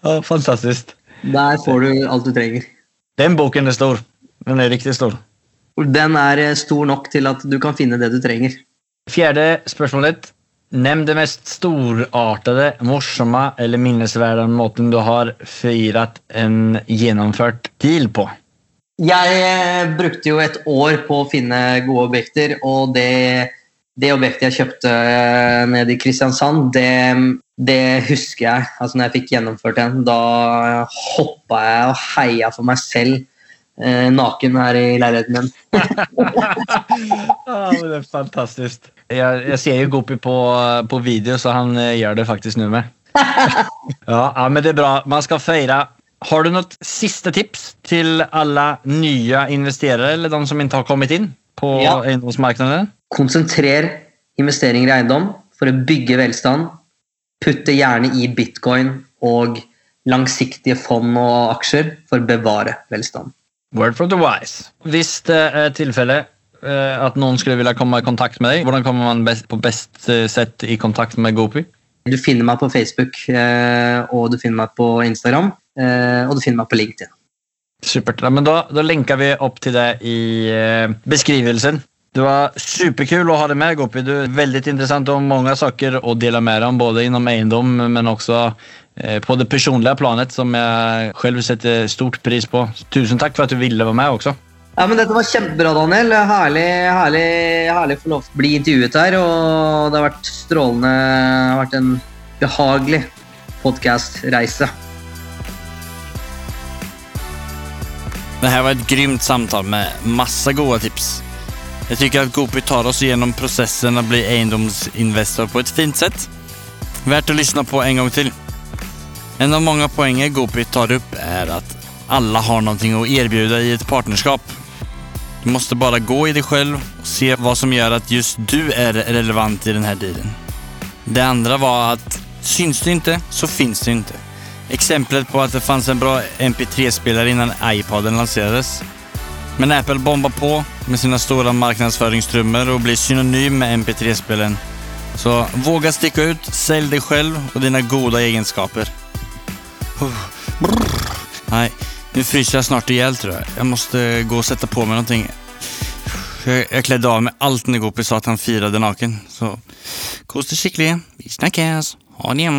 Fantastisk. Fantastiskt. Der får du alt du trenger. Den boken er stor. Den er riktig stor. Den er eh, stor nok til at du kan finne det du trenger. Fjärde spørsmålet. Nevn det mest storartede, morsomme eller minnesverdige måten du har feiret en gjennomført deal på. Jeg eh, brukte jo et år på å finne gode objekter, og det, det objektet jeg kjøpte eh, nede i Kristiansand, det, det husker jeg. Altså når jeg fikk gjennomført den, da hoppa jeg og heia for meg selv eh, naken her i leiligheten min. Ja, det er fantastiskt. Jag, jeg ser jo Gopi på, på video så han gjør det faktisk nå med. ja, ja, men det er bra. Man skal feire. Har du noen siste tips til alle nye investerere, eller de som ikke har kommet inn på Ja. eiendomsmarkedet? Konsentrer investeringer i eiendom for å bygge velstand. Putte gjerne i bitcoin og langsiktige fond og aksjer for å bevare velstand. Word from the wise. Hvis det er tilfelle eh, at noen skulle ville komme i kontakt med deg, hvordan kommer man best, på best eh, sett i kontakt med Gopi? Du finner meg på Facebook, eh, og du finner meg på Instagram, eh, og du finner meg på LinkedIn. Supert. Men da, da lenker vi opp til det i eh, beskrivelsen. Det var superkul å ha deg med, Gopi. Du er veldig interessant og mange saker å dele med deg om, både innom eiendom, men også eh, på det personlige planet, som jeg selv setter stort pris på. Tusen takk for at du ville være med også. Ja, men Dette var kjempebra, Daniel. Herlig, herlig, herlig å få lov til å bli intervjuet her. Og det har vært strålende. Det har vært en behagelig podkast-reise. Det här var ett grymt samtal med massa goda tips. Jag tycker att Gopi tar oss gjennom prosessen å bli eiendomsinvestor på ett fint sätt. Värt å lyssna på en gang til. En av mange poänger Gopi tar opp er at alle har noe å erbjuda i et partnerskap. Du måste bara gå i dig själv och se vad som gör att just du är relevant i den här dealen. Det andra var att syns du inte så finns du inte. Exemplet på att det fanns en bra MP3-spelare innan iPaden lanserades. Men Apple bombar på med sina stora marknadsföringstrummor och blir synonym med MP3-spelen. Så våga sticka ut, sälj dig själv och dina goda egenskaper. Nej, nu fryser jag snart ihjäl tror jag. Jag måste gå och sätta på mig någonting. Jag, jag klädde av mig allt när Gopi sa att han firade naken. Så, kos dig skicklig. Vi snackas. Ha det.